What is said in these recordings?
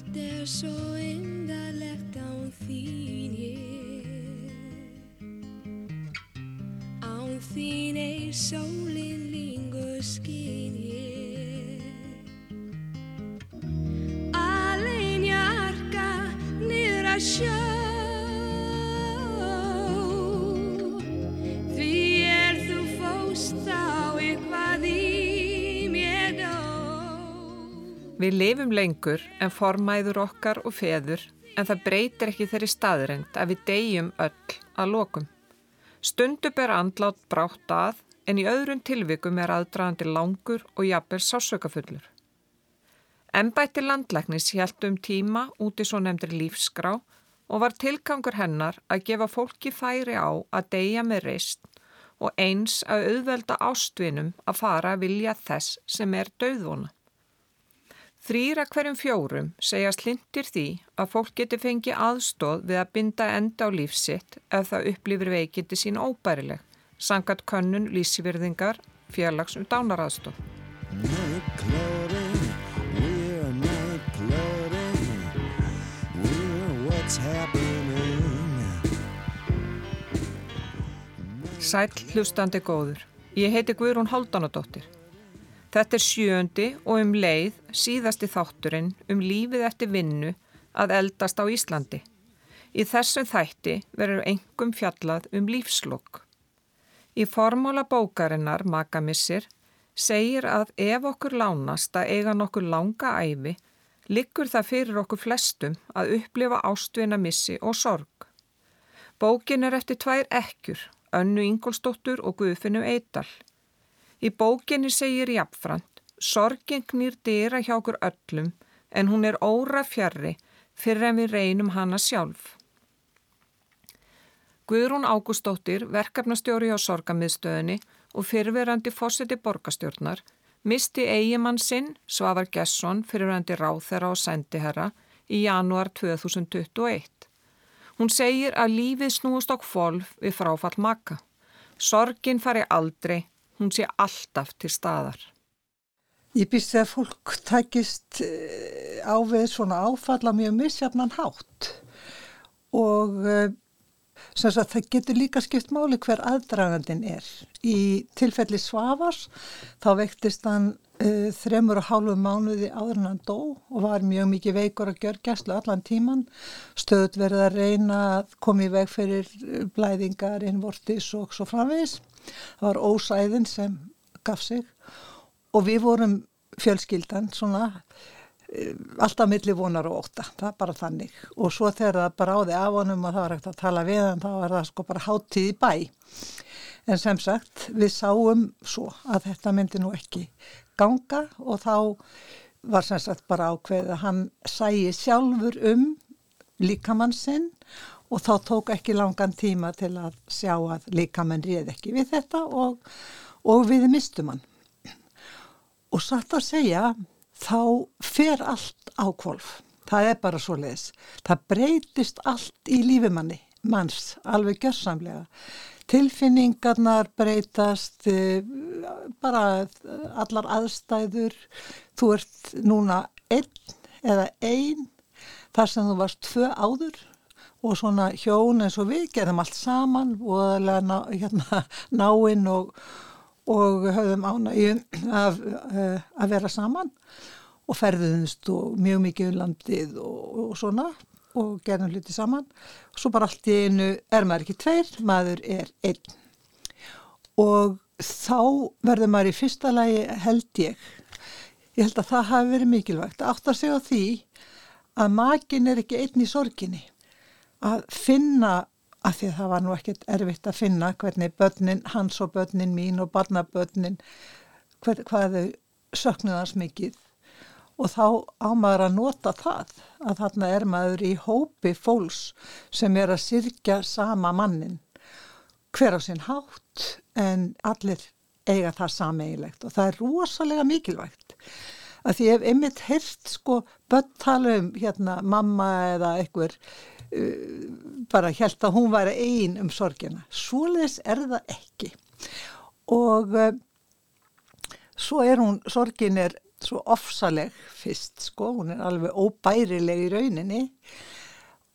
Allt er svo indarlegt án þín ég. Án þín er sólinn lingur skín Við lifum lengur en formæður okkar og feður en það breytir ekki þeirri staðrind að við deyjum öll að lokum. Stundu ber andlátt brátt að en í öðrum tilvikum er aðdraðandi langur og jafnvel sásökafullur. Embætti landlæknis hjælt um tíma út í svo nefndri lífskrá og var tilgangur hennar að gefa fólki færi á að deyja með reist og eins að auðvelda ástvinum að fara að vilja þess sem er döðvona. Þrýra hverjum fjórum segja slindir því að fólk geti fengið aðstóð við að binda enda á lífsitt ef það upplifir veikindi sín óbærileg, sangat könnun lísifyrðingar félags um dánaraðstóð. Sæl hlustandi góður. Ég heiti Guðrún Háldanadóttir. Þetta er sjöndi og um leið síðasti þátturinn um lífið eftir vinnu að eldast á Íslandi. Í þessum þætti verður engum fjallað um lífslokk. Í formála bókarinnar Makamissir segir að ef okkur lánast að eiga nokkur langa æfi, liggur það fyrir okkur flestum að upplifa ástvina missi og sorg. Bókin er eftir tvær ekkjur, Önnu Ingolstóttur og Guðfinnum Eidal. Í bókinni segir jafnframt, sorgin knýr dýra hjá okkur öllum en hún er óra fjarrri fyrir en við reynum hana sjálf. Guðrún Ágústóttir, verkefnastjóri á sorgamiðstöðinni og fyrirverandi fósiti borgastjórnar, misti eigimann sinn, Svavar Gesson, fyrirverandi ráþera og sendiherra, í janúar 2021. Hún segir að lífið snúist okk fólf við fráfall makka. Sorgin fari aldrei, hún sé alltaf til staðar. Ég býst þegar fólk tækist eh, á við svona áfalla mjög misjafnan hátt og sem sagt það getur líka skipt máli hver aðdragandin er. Í tilfelli Svavars þá vektist hann uh, þremur og hálfu mánuði áður en hann dó og var mjög mikið veikur að gjör gæslu allan tíman. Stöðut verið að reyna að koma í veg fyrir eh, blæðingar, innvortis og svo framvegis. Það var ósæðin sem gaf sig og við vorum fjölskyldan svona alltaf milli vonar og óta, það er bara þannig. Og svo þegar það bráði af honum og það var ekkert að tala við hann, þá var það sko bara hátíð í bæ. En sem sagt við sáum svo að þetta myndi nú ekki ganga og þá var sem sagt bara ákveð að hann sæi sjálfur um líkamann sinn og þá tók ekki langan tíma til að sjá að líkamann réð ekki við þetta og, og við mistum hann. Og satt að segja þá fer allt á kvolf. Það er bara svo leiðis. Það breytist allt í lífimanni, manns, alveg gjörsamlega. Tilfinningarnar breytast, eh, bara allar aðstæður. Þú ert núna einn eða einn þar sem þú varst tvö áður og svona hjón eins og við gerðum allt saman og ná, hérna, náinn og og höfðum ánægju að, að vera saman og ferðumst og mjög mikið um landið og, og svona og gerðum hluti saman. Og svo bara allt í einu er maður ekki tveir, maður er einn. Og þá verður maður í fyrsta lagi held ég ég held að það hafi verið mikilvægt að átt að segja því að makin er ekki einn í sorginni. Að finna af því að það var nú ekkert erfitt að finna hvernig börnin, hans og börnin mín og barnabörnin, hver, hvað þau söknuðans mikið. Og þá ámaður að nota það að þarna er maður í hópi fólks sem er að sirkja sama mannin hver á sinn hátt en allir eiga það sameigilegt og það er rosalega mikilvægt að því ef einmitt heyrst sko börn tala um hérna mamma eða einhver bara held að hún væri einn um sorgina. Svoleis er það ekki og uh, svo er hún, sorgin er svo ofsaleg fyrst sko, hún er alveg óbærileg í rauninni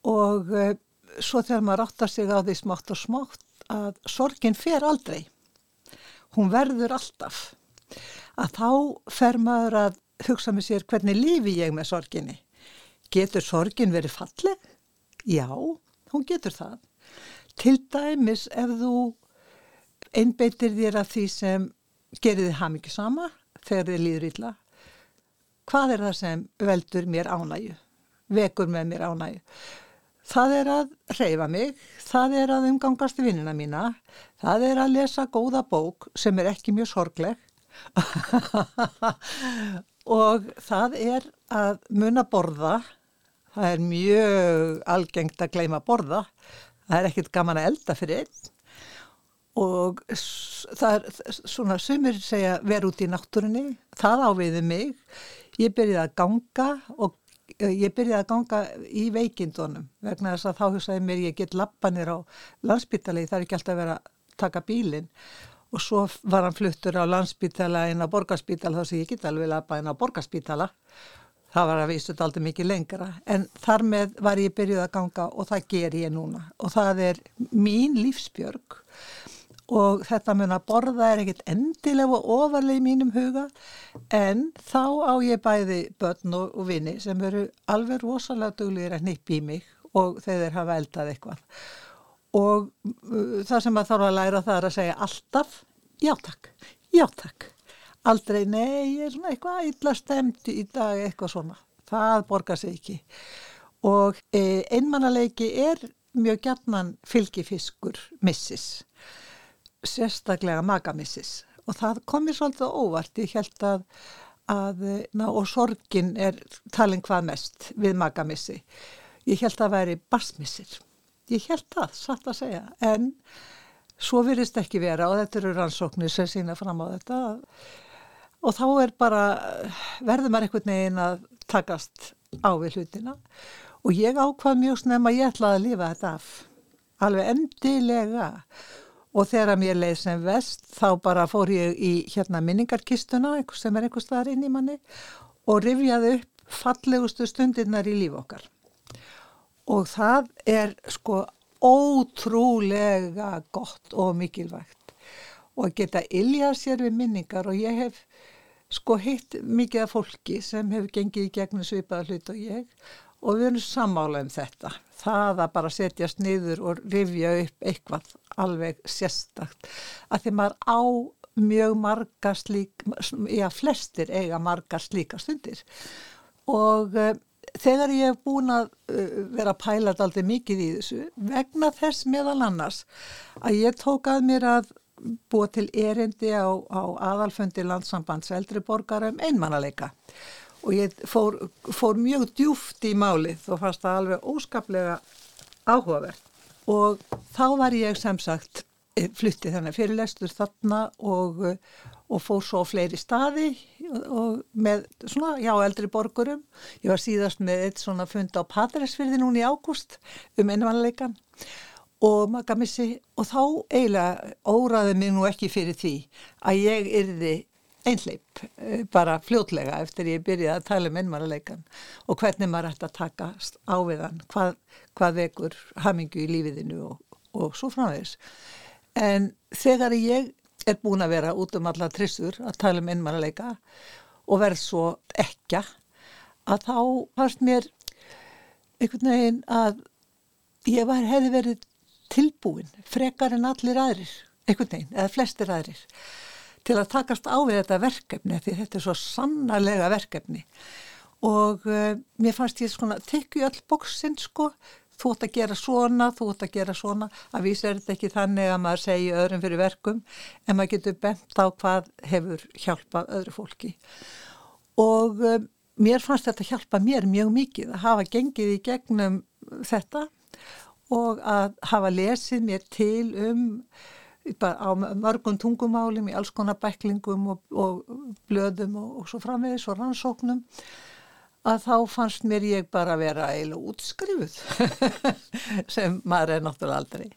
og uh, svo þegar maður áttar sig á því smátt og smátt að sorgin fer aldrei. Hún verður alltaf. Að þá fer maður að hugsa með sér hvernig lífi ég með sorginni. Getur sorgin verið falleg? Já, hún getur það. Til dæmis ef þú einbeitir þér að því sem gerir þið ham ekki sama þegar þið líður illa. Hvað er það sem veldur mér ánægu? Vekur með mér ánægu? Það er að reyfa mig, það er að umgangast vinnina mína, það er að lesa góða bók sem er ekki mjög sorgleg og það er að muna borða, það er mjög algengt að gleyma borða, það er ekkit gaman að elda fyrir einn. Og það er svona sumir segja vera út í náttúrunni, það áviði mig, ég byrjaði að ganga og ég byrjaði að ganga í veikindunum vegna þess að þá hugsaði mér ég get lappanir á landsbytali, það er ekki alltaf að vera að taka bílinn. Og svo var hann fluttur á landsbytala en á borgarspítala þá sé ég get alveg lappa en á borgarspítala það var að vísu þetta aldrei mikið lengra. En þar með var ég byrjuð að ganga og það ger ég núna. Og það er mín lífsbjörg. Og þetta mun að borða er ekkit endilega og ofarlega í mínum huga. En þá á ég bæði börn og, og vini sem eru alveg rosalega duglir að nippi í mig og þeir hafa eldað eitthvað. Og uh, það sem að þarf að læra það er að segja alltaf já takk, já takk aldrei nei, ég er svona eitthvað illa stemt í dag eitthvað svona. Það borgar sig ekki. Og e, einmannaleiki er mjög gætnan fylgifiskur missis sérstaklega magamissis og það komir svolítið óvart, ég held að, að ná, og sorgin er talin hvað mest við magamissi. Ég held að væri barsmissir. Ég held það, satt að segja, en svo virðist ekki vera og þetta eru rannsóknir sem sína fram á þetta og þá er bara, verður maður einhvern veginn að takast á við hlutina. Og ég ákvað mjög snem að ég ætlaði að lifa þetta af, alveg endilega. Og þegar mér leið sem vest þá bara fór ég í hérna minningarkistuna sem er einhver staðar inn í manni og rifjaði upp fallegustu stundirnar í líf okkar. Og það er sko ótrúlega gott og mikilvægt. Og að geta iljað sér við minningar og ég hef sko hitt mikið af fólki sem hefur gengið í gegnum svipaða hlut og ég og við erum sammála um þetta. Það að bara setjast niður og rifja upp eitthvað alveg sérstakt. Að því maður á mjög marga slík, já flestir eiga marga slíka stundir. Og uh, þegar ég hef búin að uh, vera pælat aldrei mikið í þessu, vegna þess meðal annars að ég tók að mér að búa til erindi á, á aðalfundi landsambands eldri borgara um einmannaleika og ég fór, fór mjög djúft í málið og fannst það alveg óskaplega áhugavert. Og þá var ég sem sagt eh, fluttið þannig fyrirlestur þarna og, og fór svo fleiri staði og með svona, já, eldri borgurum. Ég var síðast með eitt svona fund á Patræsfyrði núni í ágúst um ennvanleikan og magamissi og þá eiginlega óraði mig nú ekki fyrir því að ég yrði einleip eh, bara fljótlega eftir ég byrjaði að tala um ennmaraleikan og hvernig maður ætti að taka á við hann, hvað, hvað vekur hamingu í lífiðinu og, og svo framvegs. En þegar ég er búin að vera út um alla trissur að tala um ennmaraleika og verð svo ekka að þá fannst mér einhvern veginn að ég var, hefði verið tilbúin frekar en allir aðrir, einhvern veginn, eða flestir aðrir til að takast á við þetta verkefni því þetta er svo sannarlega verkefni. Og uh, mér fannst ég svona tekju öll bóksinn sko. Þú ætti að gera svona, þú ætti að gera svona. Að vísa er þetta ekki þannig að maður segja öðrum fyrir verkum en maður getur bent á hvað hefur hjálpað öðru fólki. Og uh, mér fannst þetta hjálpa mér mjög mikið að hafa gengið í gegnum þetta og að hafa lesið mér til um á mörgum tungumálum í alls konar bæklingum og, og blöðum og, og svo framvegis og rannsóknum að þá fannst mér ég bara vera eiginlega útskrifuð sem maður er náttúrulega aldrei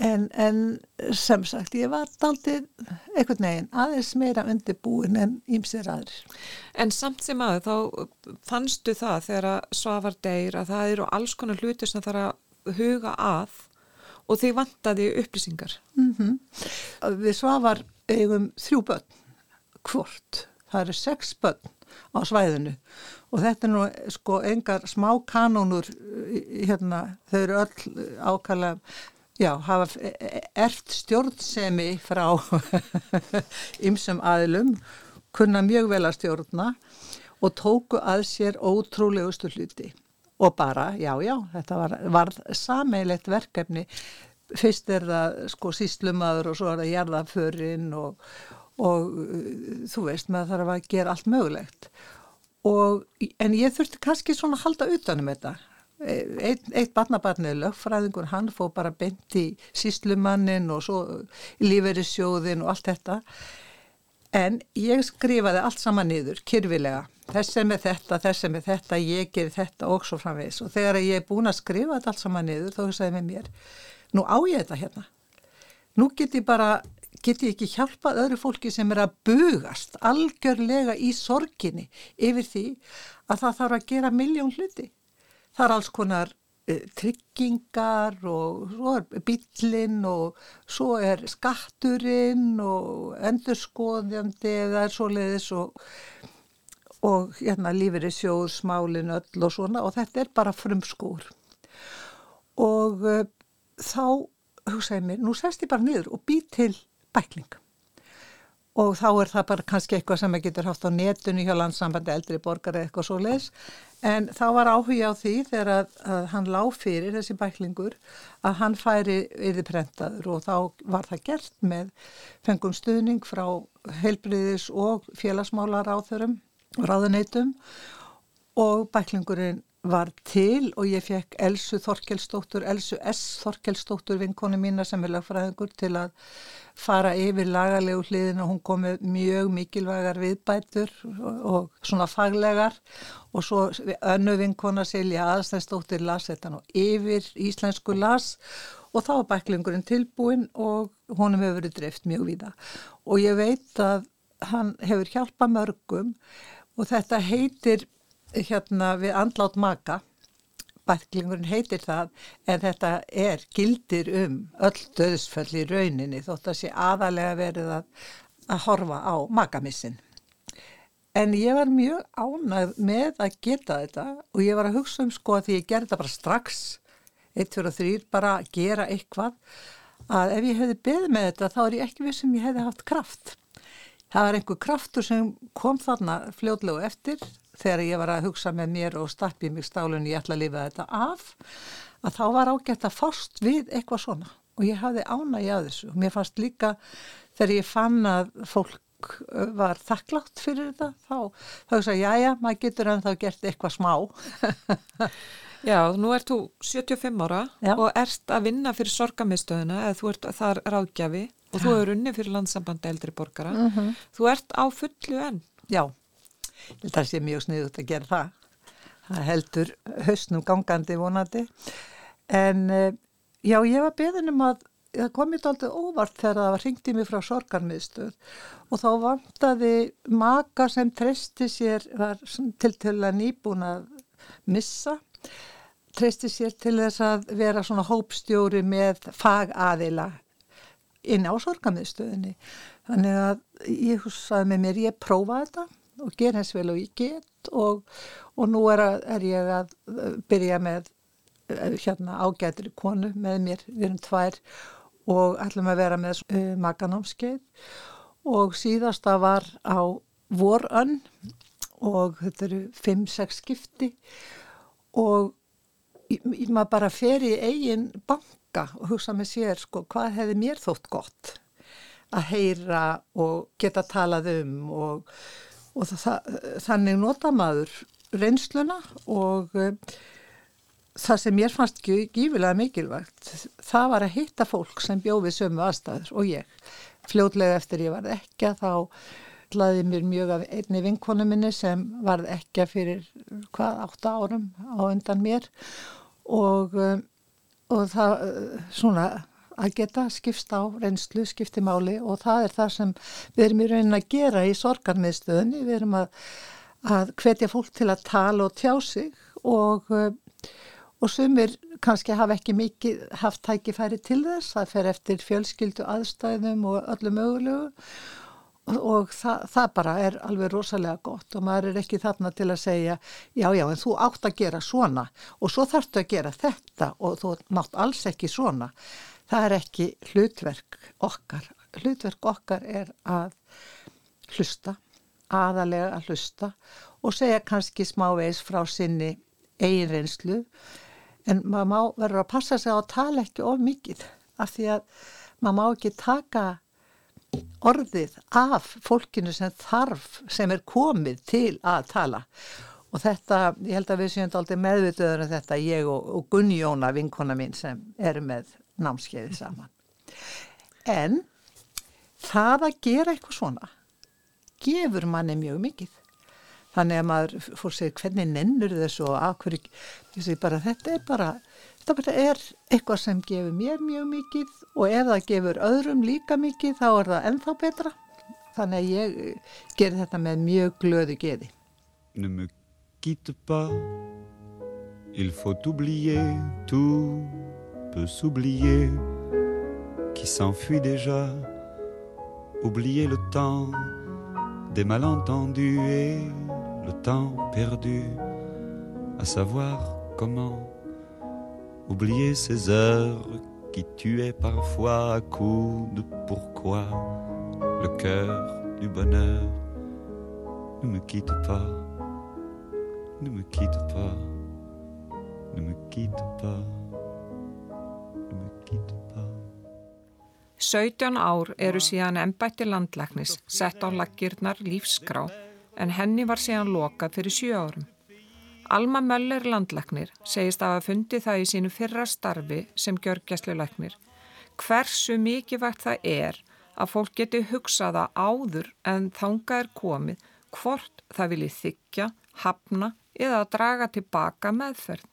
En, en sem sagt, ég var daldið einhvern veginn aðeins meira undirbúin en ímsir aðrir. En samt sem aður þá fannstu það þegar að svafar deyr að það eru alls konar hlutir sem þarf að huga að og því vantaði upplýsingar. Við svafar eigum þrjú börn, hvort. Það eru sex börn á svæðinu og þetta er nú sko engar smá kanónur hérna, þau eru öll ákala já, hafa ert stjórnsemi frá ymsum aðilum, kunna mjög vel að stjórna og tóku að sér ótrúlegustu hluti og bara, já, já, þetta var, var sameilegt verkefni. Fyrst er það sko síslumadur og svo er það jarðaförinn og, og uh, þú veist, maður þarf að gera allt mögulegt. Og, en ég þurfti kannski svona að halda utanum þetta. Eitt, eitt barnabarnið lögfræðingur, hann fó bara beint í síslumannin og svo líferisjóðin og allt þetta. En ég skrifaði allt saman niður, kyrfilega þess er með þetta, þess er með þetta ég ger þetta og svo framvegis. Og þegar ég er búin að skrifa þetta allt saman niður þá hugsaði með mér, nú á ég þetta hérna. Nú get ég bara get ég ekki hjálpað öðru fólki sem er að bugast algjörlega í sorginni yfir því að það þarf að gera miljón hluti. Það er alls konar uh, tryggingar og svo er bílinn og svo er skatturinn og endurskoðjandi eða er svoleiðis og, og hérna er sjóð, smálin öll og svona og þetta er bara frumskúr og uh, þá hugsaði mér, nú sest ég bara niður og bý til bækling. Og þá er það bara kannski eitthvað sem maður getur haft á netunni hjá landsambandi eldri borgar eða eitthvað svo leis en þá var áhuga á því þegar að, að hann lág fyrir þessi bæklingur að hann færi yfir prentaður. Og þá var það gert með fengum stuðning frá heilbriðis og félagsmálar áþörum og ráðuneytum og bæklingurinn var til og ég fekk Elsu Þorkelsdóttur, Elsu S. Þorkelsdóttur vinkonu mína sem er lagfræðingur til að fara yfir lagalegu hliðin og hún kom með mjög mikilvægar viðbætur og, svona faglegar. Og svo önnu vinkona Silja Aðstæðsdóttir las þetta nú yfir íslensku las. Og þá var bæklingurinn tilbúin og honum hefur verið dreift mjög víða. Og ég veit að hann hefur hjálpað mörgum og þetta heitir hérna við andlátt maka. Bæklingurinn heitir það en þetta er gildir um öll döðsföll í rauninni þótt að sé aðalega verið að, að horfa á makamissin en ég var mjög ánægð með að geta þetta og ég var að hugsa um sko að því ég gerði þetta bara strax 1, 2 og 3 bara að gera eitthvað að ef ég hefði beð með þetta þá er ég ekki við sem ég hefði haft kraft það var einhver kraftur sem kom þarna fljóðlegu eftir þegar ég var að hugsa með mér og stappið mig stálunni ég ætla að lifa þetta af að þá var ágætt að fást við eitthvað svona. Og ég hafði ánægi að þessu. Og mér fannst líka þegar ég fann að fólk var þakklátt fyrir þetta þá þá hugsa ég, já já, maður getur en þá gert eitthvað smá Já, nú ert þú 75 ára Já. og ert að vinna fyrir sorgamistöðuna eða þú ert þar ráðgjafi og þú er unni fyrir landsambandi eldri borgara. Þú ert á fullu enn. Já, það sé mjög sniðut að gera það. Það heldur hausnum gangandi vonandi. En eh, já, ég var beðin um að það kom mér aldrei óvart þegar það var ringt í mig frá sorgarmiðstöð og þá vantaði maka sem treysti sér, var til til að nýbúin að missa, treysti sér til þess að vera svona hópstjóri með fagaðila inn á sorgamiðstöðinni. Þannig að ég hugsaði með mér, ég prófa þetta og ger hens vel og ég get og, og nú er, að, er ég að uh, byrja með uh, hérna ágætri konu með mér, við erum tvær og ætlum að vera með uh, maganámskeið og síðasta var á vorönn og þetta eru 5-6 skipti. og ég- maður bara fer í eigin banka og hugsa með sér sko hvað hefði mér þótt gott að heyra og geta talað um og, og það, þannig nota maður reynsluna og uh, það sem mér fannst gí- gífilega mikilvægt það var að hitta fólk sem bjóði sömu aðstæður og ég. Fljótlega eftir ég var ekki þá laði mér mjög af einni vinkonu minni sem varð ekki fyrir hvað, átta árum á undan mér og, um, og það uh, svona að geta skipst á reynslu, skipti máli og það er það sem við erum í raunin að gera í sorgarmiðstöðunni. Við erum að, að hvetja fólk til að tala og tjá sig og, og sumir kannski hafa ekki mikið haft tækifæri til þess. Það fer eftir fjölskyldu aðstæðum og öllu mögulegu og það, það bara er alveg rosalega gott og maður er ekki þarna til að segja já já en þú átt að gera svona og svo þarftu að gera þetta og þú mátt alls ekki svona. Það er ekki hlutverk okkar. Hlutverk okkar er að hlusta aðalega að hlusta og segja kannski smávegis frá sinni eigin reynslu. En maður verður að passa sig á að tala ekki of mikið af því að maður má ekki taka orðið af fólkinu sem þarf, sem er komið til að tala. Og þetta, ég held að við séum aldrei meðvitaður um þetta, ég og, og Gunnjóna vinkona mín sem eru með námskeiði saman. En það að gera eitthvað svona gefur manni mjög mikið. Þannig að maður fór sér hvernig nennur þessu og að hverju bara, þetta er bara bara er eitthvað sem gefur mér mjög mikið og ef það gefur öðrum líka mikið þá er það ennþá betra. Þannig að ég ger þetta með mjög glöðu geði. Ne me quitte pas Il faut oublier Tout peut s'oublier Qui s'enfuit déjà. Oublier le temps Des malentendus Et le temps perdu À savoir comment Oublier ces heures qui tuaient parfois à coups de pourquoi le cœur du bonheur ne me quitte pas, ne me quitte pas, ne me quitte pas, ne me quitte pas. 17 ár eru síðan ennbætti landlæknis sett á laggirnar lífskrá en henni var síðan lokað fyrir 7 árum. Alma Möller landlæknir segist að hafa fundið það í sínu fyrra starfi sem gjörgjæslu læknir. Hversu mikilvægt það er að fólk geti hugsaða áður en þanga er komið hvort það vilji þykja, hafna eða að draga tilbaka meðferð.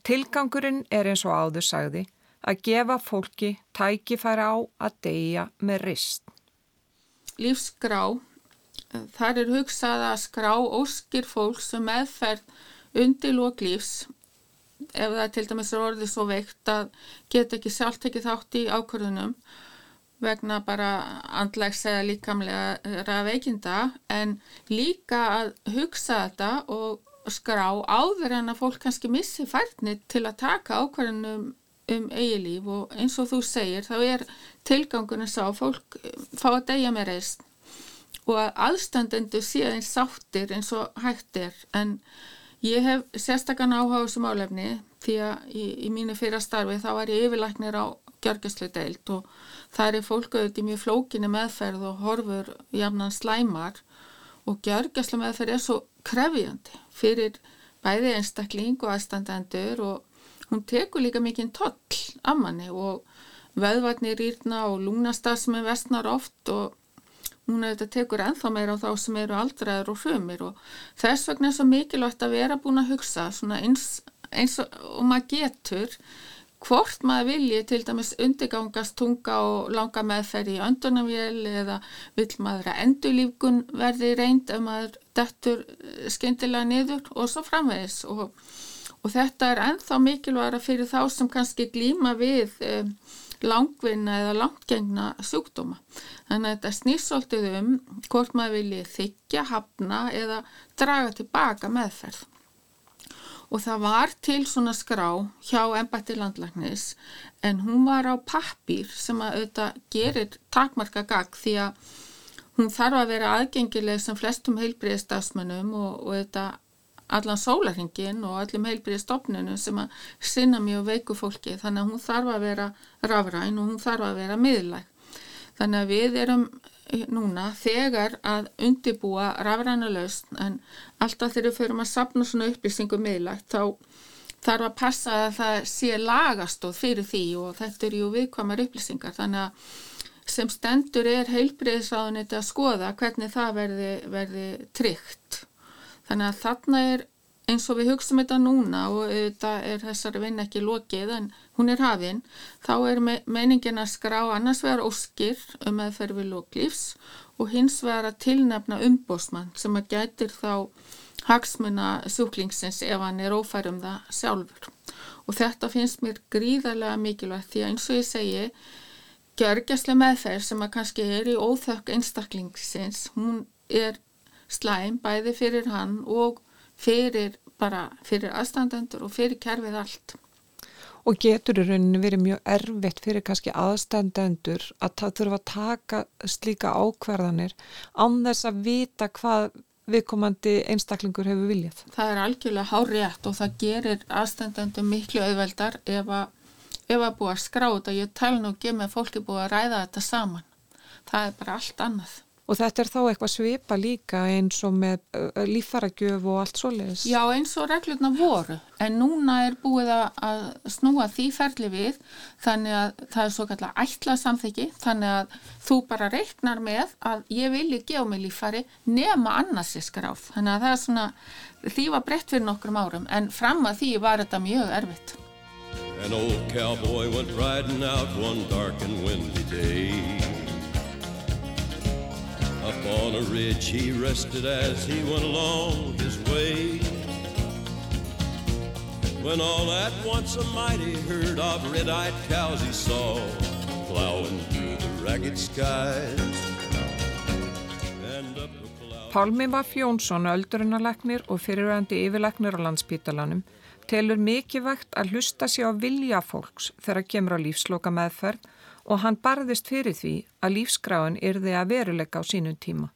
Tilgangurinn er eins og áður sagði að gefa fólki tækifæra á að deyja með rist. Lífsgrá þar er hugsað að skrá óskir fólk sem um meðferð undir lóklífs ef það til dæmis er orðið svo veikt að geta ekki sjálft ekki þátt í ákvörðunum vegna bara andlegs eða líkamlega veikinda en líka að hugsa þetta og skrá áður en að fólk kannski missi færni til að taka ákvörðunum um eigilíf og eins og þú segir þá er tilgangunum sá fólk fá að deyja með reist og að aðstandendu séð eins sáttir eins og hægt er. En ég hef sérstakann áhuga á þessu málefni því að í, í mínu fyrra starfi þá var ég yfirlæknir á gjörgjastlu deilt og það er fólk auðvitað mjög flókinni meðferð og horfur jafnan slæmar. Og gjörgjastlu meðferð er svo krefjandi fyrir bæði einstakling og aðstandendur og hún tekur líka mikinn toll af manni og veðvarnir írna og lúnastar sem er vestnar oft og hún auðvitað tekur enþá meira á þá sem eru aldraður og hrumir og þess vegna er svo mikilvægt að vera búin að hugsa eins, eins og, og maður getur hvort maður vilji til dæmis undirgangast tunga og langa meðferði í öndunarvél eða vil maður að endurlífgun verði reynd ef maður dettur eh, skyndilega niður og svo framvegis. Og, og þetta er enþá mikilvægra fyrir þá sem kannski glíma við um, langvinna eða langtgengna sjúkdóma. Þannig að þetta snýssoltið um hvort maður vilji þykja, hafna eða draga tilbaka meðferð. Og það var til svona skrá hjá ennbætti landlagnis en hún var á pappir sem að auðvitað gerir takmarka gagg því að hún þarf að vera aðgengileg sem flestum heilbriðstafsmönnum og, og auðvitað allan sólarhingin og öllum heilbríði stopninu sem að sinna mjög veiku fólki. Þannig að hún þarf að vera rafræn og hún þarf að vera miðlæg. Þannig að við erum núna þegar að undibúa rafræna lausn en alltaf þegar við förum að sapna svona upplýsingum miðlægt þá þarf að passa að það sé lagastóð fyrir því og þetta eru jú viðkvamar upplýsingar. Þannig að sem stendur er heilbriðisráðuniti að skoða hvernig það verði, verði tryggt Þannig að þarna er eins og við hugsaum þetta núna og þetta er þessari vinn ekki lokið en hún er hafinn, þá er me meiningin að skrá annars vegar óskir um meðferð við loklífs og hins vegar að tilnefna umbósmann sem að gætir þá hagsmuna sjúklingsins ef hann er ófærum það sjálfur. Og þetta finnst mér gríðarlega mikilvægt því að eins og ég segi, gjörgjastlega meðferð sem að kannski er í óþökk einstaklingsins, hún er slæm bæði fyrir hann og fyrir bara fyrir aðstandendur og fyrir kerfið allt. Og getur í rauninni verið mjög erfitt fyrir kannski aðstandendur að það þurfa að taka slíka ákverðanir án þess að vita hvað viðkomandi einstaklingur hefur viljað. Það er algjörlega hárétt og það gerir aðstandendum miklu auðveldar ef að, ef að búa að skrá þetta. Ég tel nú ekki með fólki búið að ræða þetta saman. Það er bara allt annað. Og þetta er þá eitthvað svipa líka eins og með uh, lífaragjöf og allt svoleiðis? Já, eins og reglurna voru. En núna er búið að snúa því ferli við þannig að það er svo kallar ætla samþyggi þannig að þú bara reiknar með að ég vilji gefa mig lífari nema annars ég skráð. Þannig að það er svona, því var breytt fyrir nokkrum árum en fram að því var þetta mjög erfitt. An old cowboy went riding out one dark and windy day Up on a ridge he rested as he went along his way. When all at once a mighty herd of red-eyed cows he saw Plowing through the ragged skies. Pálmi Vaff Jónsson, öldurinnalegnir og fyrirvægandi yfirlegnir á landspítalanum telur mikið vægt að hlusta sér á vilja fólks þegar kemur á lífsloka meðferð og hann barðist fyrir því að lífskráin yrði að veruleika á sínum tíma.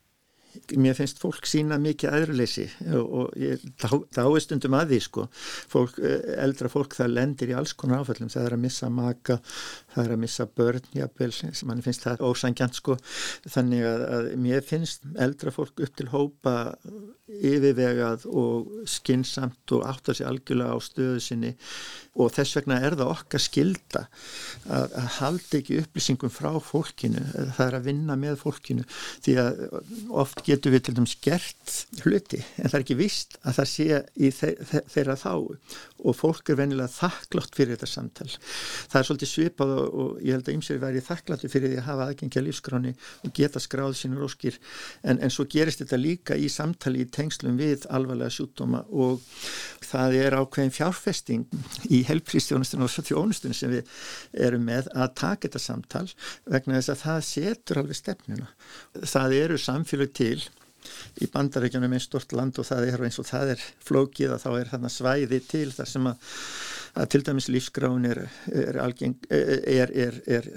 Mér finnst fólk sína mikið aðruleysi og, og ég dáist undum að því sko. Fólk, eh, eldra fólk það lendir í alls konar áföllum, það er að missa maka, það er að missa börn, jafnvel, sem mann finnst það ósangjant sko. Þannig að, að mér finnst eldra fólk upp til hópa yfirvegað og skinsamt og átt að sé algjörlega á stöðu sinni og þess vegna er það okkar skilda að, að halda ekki upplýsingum frá fólkinu, það er að vinna með fólkinu því að oft getur við til dæmis gert hluti en það er ekki vist að það sé í þe þe þeirra þá og fólk er venilega þakklátt fyrir þetta samtal. Það er svolítið svipað og, og ég held að ymsir væri þakkláttu fyrir því að hafa aðgengja lífskráni og geta skráð sínur óskir en, en svo gerist þetta líka í samtali í tengslum við alvarlega sjúkdóma og það er ákveðin fjárfesting í helprístjónustinu og þjónustinu sem við erum með að taka þetta samtal vegna þess að það setur alveg stefnuna. Það eru samfélag til í bandarækjunum einn stort land og það er eins og það er flókið að þá er þarna svæði til þar sem að, að til dæmis lífsgrán er, er, algeng, er, er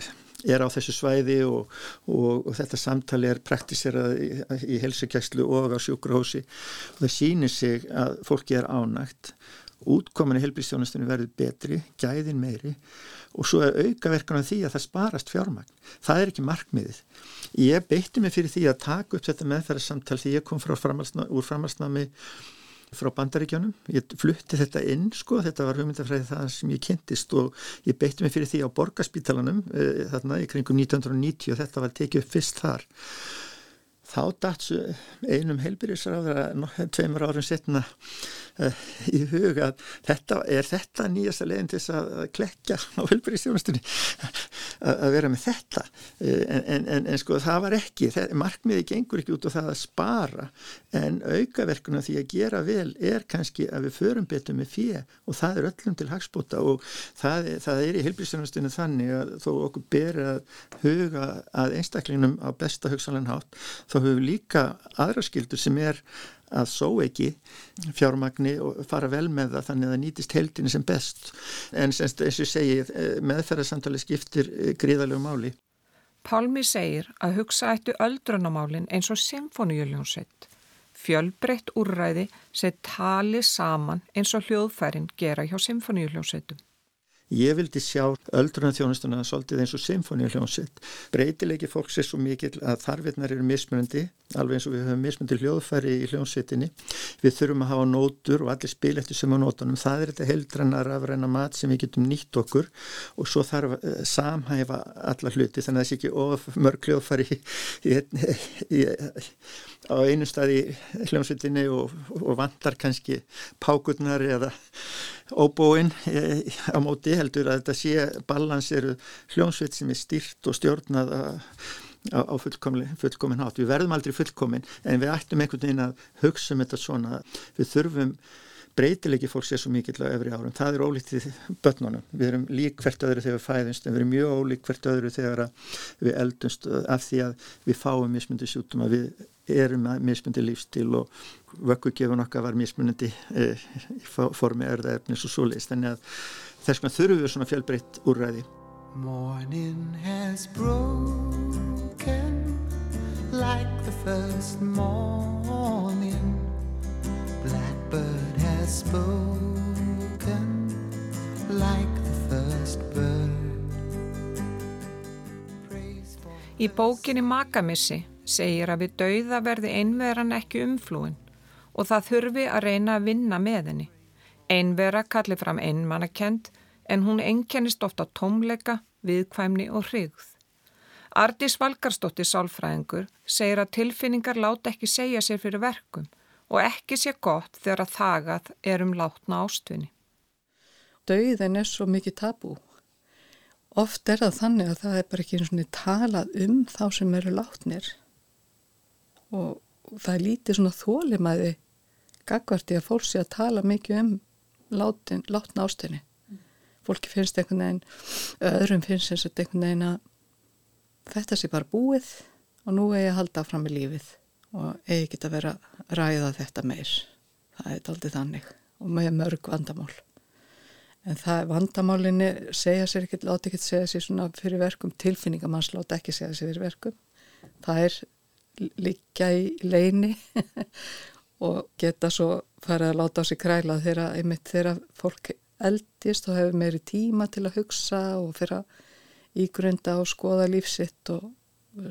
er á þessu svæði og, og, og þetta samtali er praktiserað í, í helsukæslu og á sjúkrahósi og það sýnir sig að fólki er ánægt. Útkominni helbriðstjónastunni verður betri, gæðin meiri og svo er aukaverkan af því að það sparast fjármagn. Það er ekki markmiðið. Ég beitti mig fyrir því að taka upp þetta meðferðarsamtal því ég kom framhalsna, úr framhalsnami frá bandaríkjónum. Ég flutti þetta inn sko, þetta var hugmyndafræði það sem ég kynntist og ég beitti mig fyrir því á borgarspítalanum e, þarna í kringum 1990 og þetta var tekið upp fyrst þar þá datsu einum heilbyrjusráður tveimur árum setna í huga að þetta er þetta nýjasta leginn til þess að klekja á heilbyrjusjónastunni að vera með þetta? Uh, en, en, en sko það var ekki markmiði gengur ekki út á það að spara en aukaverkuna því að gera vel er kannski að við förum betur með fjö og það er öllum til hagspóta og það, það er í heilbyrjusjónastunni þannig að þó okkur ber að huga að einstaklingnum á besta hugsalann hátt þá þá höfum við líka aðra skildur sem er að só ekki fjármagni og fara vel með það þannig að það nýtist heldinu sem best en semst eins og segi eh, meðferðarsamtali skiptir eh, gríðalegu máli. Pálmi segir að hugsa ættu öldrunamálin eins og symfóniuljónsett fjölbreytt úrræði sem tali saman eins og hljóðfærin gera hjá symfóniuljónsettum. Ég vildi sjá öldruna þjónustuna svolítið eins og symfóníu hljómsveit. Breytilegi fólks er svo mikil að þarfinnar eru mismunandi, alveg eins og við höfum mismundi hljóðfæri í hljómsveitinni. Við þurfum að hafa nótur og allir spil eftir sem á nótunum. Það er þetta heldranna rafræna mat sem við getum nýtt okkur og svo þarf eh, samhæfa alla hluti þannig að það sé ekki of mörg hljóðfæri í, í, í, á einu staði hljómsveitinni og, og vantar kannski pákurnar eða óbóin eh, á móti heldur að þetta sé balans eru hljómsveit sem er styrt og stjórnað á, á fullkomin hátt. Við verðum aldrei fullkomin en við ættum einhvern veginn að hugsa um þetta svona. Við þurfum breytilegi fólks er svo mikill á öfri árum. Það er ólíkt í börnunum. Við erum lík hvert öðru þegar við fæðumst en við erum mjög ólík hvert öðru þegar við eldumst af því að við fáum mismundi sjútum að við erum með mismundi lífstíl og vökkugefun okkar var mismunandi e, í formi erðaefnis og svo leist. Þannig að þess vegna þurfum við svona fjölbreytt úrræði. Morning has broken like the first morning Blackbird has spoken like the first bird Í bókinni Makamissi segir að við dauða verði einveran ekki umflúin og það þurfi að reyna að vinna með henni. Einvera kallir fram einmannakend en hún enkennist ofta tómleika, viðkvæmni og hrigð. Ardís Valgarsdóttir Sálfræðingur segir að tilfinningar láta ekki segja sér fyrir verkum og ekki sé gott þegar að þagað er um látna ástvinni. Dauðin er svo mikið tabú. Oft er það þannig að það er bara ekki eins og talað um þá sem eru látnir og það er lítið svona þólimæði gagvarti að fólk sé að tala mikið um látin, látna ástinni. Mm. fólki finnst einhvern veginn öðrum finnst eins og einhvern veginn að þetta sé bara búið og nú er ég að halda fram í lífið og eigi að vera að ræða þetta meir. Það er aldrei þannig og með mörg vandamál. En það vandamálinni segja sér ekki, láta ekki segja sér svona fyrir verkum tilfinningamanns láta ekki segja sér fyrir verkum. Það er líka í leini og geta svo farið að láta á sig kræla þegar einmitt þegar fólk eldist og hefur meiri tíma til að hugsa og fyrir að ígrunda og skoða lífsitt og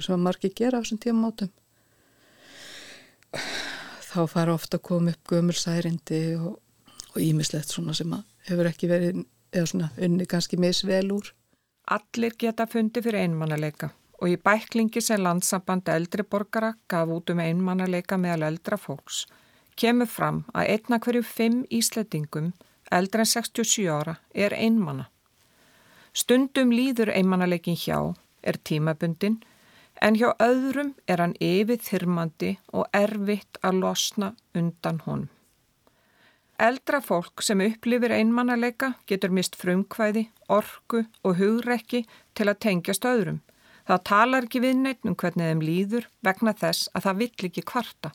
sem að margi gera á þessum tíma átum þá fara ofta að koma upp gömursærindi og ímislegt svona sem að hefur ekki verið eða svona unni kannski misvel úr. Allir geta fundi fyrir einmannalega og í bæklingi sem landsamband eldri borgara gaf út um einmannalega meðal eldra fólks kemur fram að einna hverju fimm íslettingum eldra en 67 ára er einmanna. Stundum líður einmannalegin hjá, er tímabundin, en hjá öðrum er hann yfir þyrmandi og erfitt að losna undan honum. Eldra fólk sem upplifir einmannalega getur mist frumkvæði, orku og hugrekki til að tengjast öðrum Það talar ekki við neitt um hvernig þeim líður vegna þess að það vill ekki kvarta.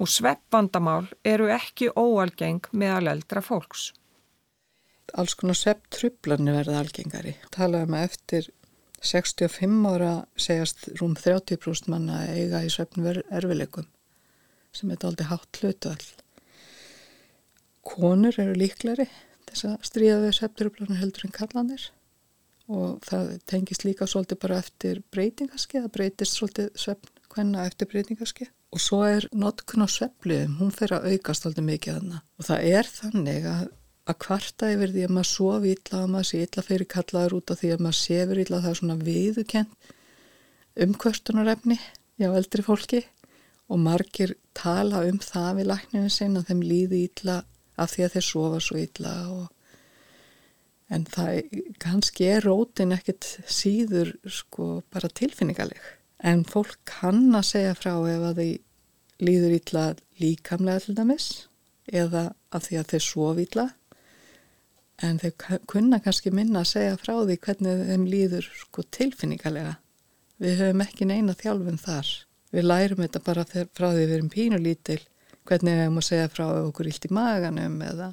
Og sveppvandamál eru ekki óalgeng meðal eldra fólks. Alls konar svepptrublanir verða algengari. Talaðum að eftir 65 ára segjast rúm 30% manna eiga í sveppnum erfileikum sem er aldrei hátt hlutu all. Konur eru líklari þess að stríða við svepptrublanir heldur en kallanir og það tengist líka svolítið bara eftir breytingaski, það breytist svolítið svefn hvenna eftir breytingaski og svo er notkun á svefliðum, hún fer að aukast svolítið mikið þarna. Og það er þannig að, að kvarta yfir því að maður sofi illa að maður sé illa fyrir kallaður út af því að maður sefur illa það er svona viðukent umkvörstunarefni já eldri fólki. Og margir tala um það við lækninu sin að þeim líði illa af því að þeir sofa svo illa og en það kannski er rótin ekkit síður sko bara tilfinningaleg. En fólk kann að segja frá ef að þau líður ítla líkamlega til dæmis eða af því að þau sof ítla en þau kunna kannski minna að segja frá því hvernig þeim líður sko tilfinningalega. Við höfum ekki neina þjálfum þar. Við lærum þetta bara frá því við erum pínulítil hvernig við höfum að segja frá okkur ílt í maganum eða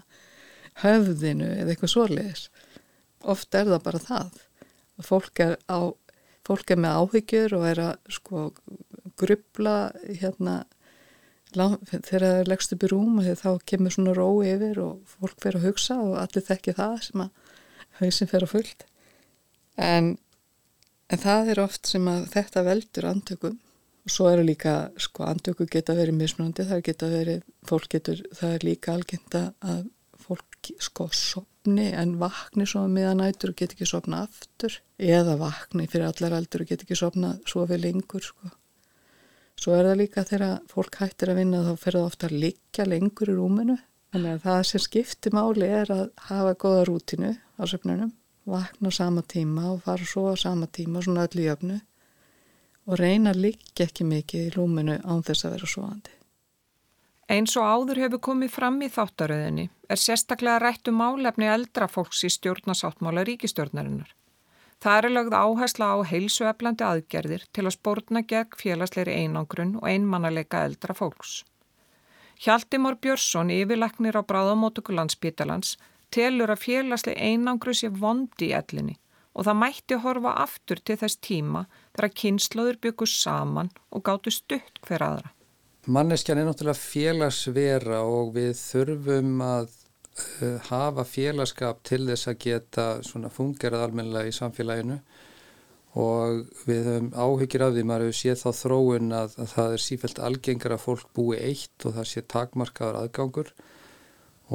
höfðinu eða eitthvað svoleiðis. Oft er það bara það. Fólk er, á, fólk er með áhyggjur og er að sko grubla hérna þegar það er leggst upp í rúm þá kemur svona ró yfir og fólk fyrir að hugsa og allir þekki það sem að hausin fer á fullt. En, en það er oft sem að þetta veldur andtökum. Og svo eru líka, sko, andtöku geta verið mismunandi, það geta verið fólk getur, það er líka algjönda að fólk sko sopni en vakni svo meðan nætur og get ekki sopna aftur. Eða vakni fyrir allar aldur og get ekki sopna svo við lengur sko. Svo er það líka þegar fólk hættir að vinna þá fer það ofta að liggja lengur í rúminu. Þannig að það sem skiptir máli er að hafa goða rútinu á söfnunum vakna sama tíma og fara svo á sama tíma svona öll í öfnu og reyna að liggja ekki mikið í rúminu án þess að vera svoandi. Eins og áður hefur komið fram í þáttaröðinni er sérstaklega rættu um málefni eldra fólks í stjórnasáttmála ríkistjórnarinnar. Það er lögð áhersla á heilsueflandi aðgerðir til að spórna gegn félagsleiri einangrun og einmannalega eldra fólks. Hjaltimár Björnsson, yfirleiknir á Bráðamótöku landsbítalans, telur að félagsleg einangru sé vondi í ellinni og það mætti horfa aftur til þess tíma þegar kynnslóður byggur saman og gáttu stutt hver aðra. Manneskjan er náttúrulega félagsvera og við þurfum að uh, hafa félagskap til þess að geta fungerað almennilega í samfélaginu. Og við höfum áhyggjur af því maður hefur séð þá þróun að, að það er sífælt algengar að fólk búi eitt og það sé takmarkaður aðgangur.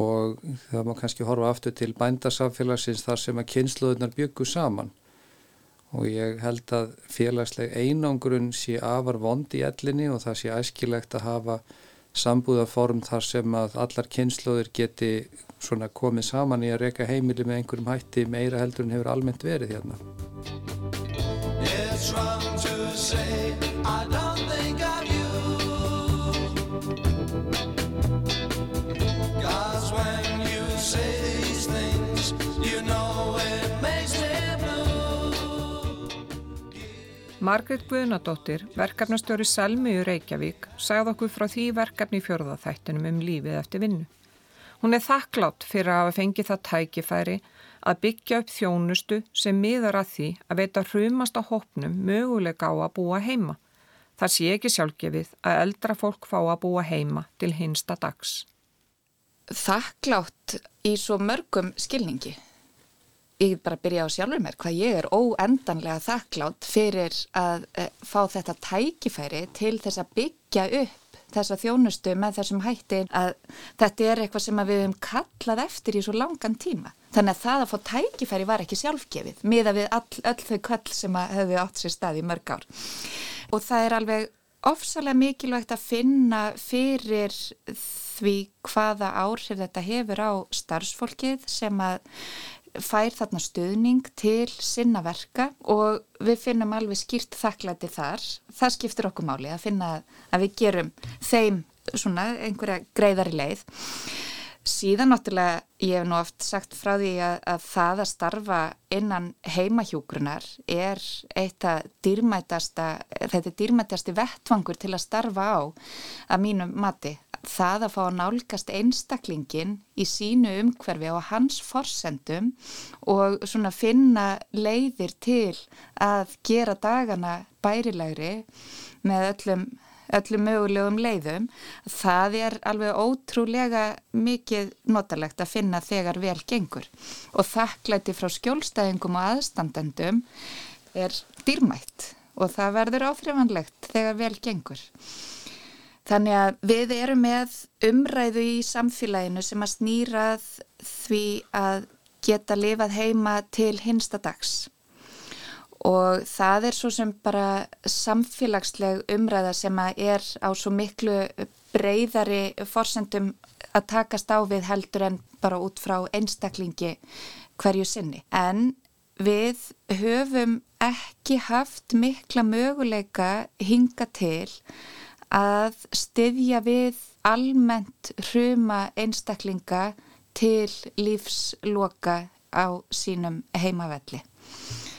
Og það má kannski horfa aftur til bændasamfélagsins þar sem að kynnslóðunar byggu saman og ég held að félagsleg einangrun sé afar vond í ellinni og það sé æskilegt að hafa sambúðaform þar sem að allar kynnslóðir geti svona komið saman í að reyka heimili með einhverjum hætti meira heldur en hefur almennt verið hérna. Margrit Guðnadóttir, verkefnastjóri Selmiðu Reykjavík, sagði okkur frá því verkefni í fjörðaþættunum um lífið eftir vinnu. Hún er þakklátt fyrir að hafa fengið það tækifæri að byggja upp þjónustu sem miðar að því að veita hrumast á hópnum mögulega á að búa heima. Það sé ekki sjálfgefið að eldra fólk fá að búa heima til hinsta dags. Þakklátt í svo mörgum skilningi ég bara byrja á sjálfur mér hvað ég er óendanlega þakklátt fyrir að e, fá þetta tækifæri til þess að byggja upp þessa þjónustu með þessum hætti að þetta er eitthvað sem við hefum kallað eftir í svo langan tíma. Þannig að það að fá tækifæri var ekki sjálfgefið miða við all, öll þau kvall sem hefðu átt sér stað í mörg ár. Og það er alveg ofsalega mikilvægt að finna fyrir því hvaða áhrif þetta hefur á starfsfólkið sem að fær þarna stuðning til sinna verka og við finnum alveg skýrt þakklæti þar. Það skiptir okkur máli að finna að við gerum þeim svona einhverja greiðari leið. Síðan náttúrulega, ég hef nú oft sagt frá því að, að það að starfa innan heimahjúgrunar er eitt að dýrmætasta, þetta er dýrmætasti vettvangur til að starfa á að mínum mati það að fá að nálgast einstaklingin í sínu umhverfi á hans forsendum og svona finna leiðir til að gera dagana bærilegri með öllum, öllum mögulegum leiðum, það er alveg ótrúlega mikið notalegt að finna þegar vel gengur og þakklæti frá skjólstæðingum og aðstandendum er dýrmætt og það verður áþrifanlegt þegar vel gengur. Þannig að við erum með umræðu í samfélaginu sem að snýrað því að geta lifað heima til hinsta dags og það er svo sem bara samfélagsleg umræða sem að er á svo miklu breyðari forsendum að takast á við heldur en bara út frá einstaklingi hverju sinni. En við höfum ekki haft mikla möguleika hinga til að styðja við almennt hruma einstaklinga til lífsloka á sínum heimavelli.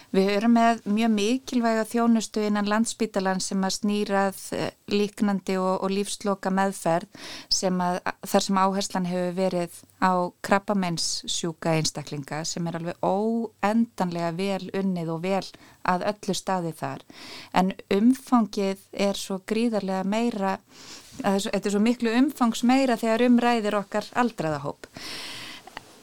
Við höfum með mjög mikilvæga þjónustu innan landsbítalan sem að snýrað eh, líknandi og, og lífsloka meðferð sem að þar sem áherslan hefur verið á krabbamennsjúka einstaklinga sem er alveg óendanlega vel unnið og vel að öllu staði þar. En umfangið er svo gríðarlega meira, þetta er svo miklu umfangs meira þegar umræðir okkar aldraðahóp.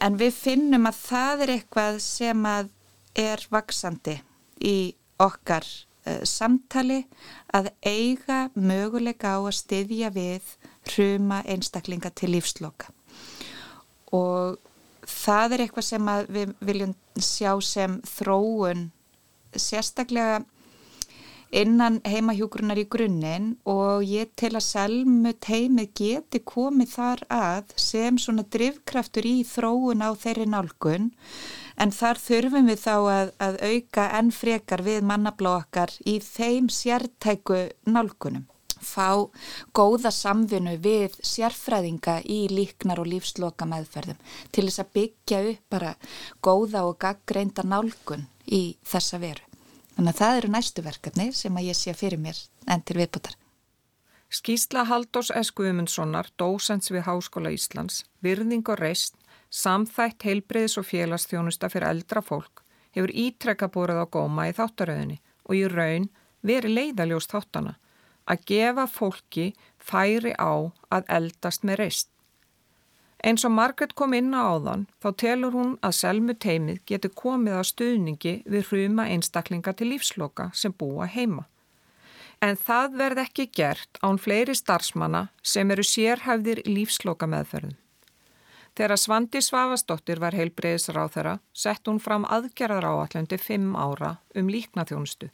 en við finnum að það er eitthvað sem að er vaksandi í okkar uh, samtali að eiga möguleika á að styðja við hruma einstaklinga til lífsloka. Og það er eitthvað sem við viljum sjá sem þróun sérstaklega innan heimahjúgrunar í grunninn og ég til að selmu teimið geti komið þar að sem svona drivkraftur í þróun á þeirri nálgun en þar þurfum við þá að, að auka enn frekar við mannablókar í þeim sértæku nálgunum fá góða samvinnu við sérfræðinga í líknar og lífsloka meðferðum til þess að byggja upp bara góða og gaggreinda nálgun í þessa veru. Þannig að það eru næstu verkefni sem að ég sé fyrir mér enn til viðbútar. Skísla Haldós S. Guðmundssonar, dósens við Háskóla Íslands, virðing og reist, samþætt heilbriðis og félagsþjónusta fyrir eldra fólk hefur ítrekka búrið á góma í þáttaröðinni og í raun veri leiðaljóst þáttana að gefa fólki færi á að eldast með reist. Eins og Margret kom inn á áðan þá telur hún að selmu teimið getur komið að stuðningi við hrjuma einstaklinga til lífsloka sem búa heima. En það verð ekki gert án fleiri starfsmanna sem eru sérhæfðir lífsloka meðferðum. Þegar Svandi Svavastóttir var heilbreyðisráð þeirra sett hún fram aðgerðar áallundi fimm ára um líknaþjónustu.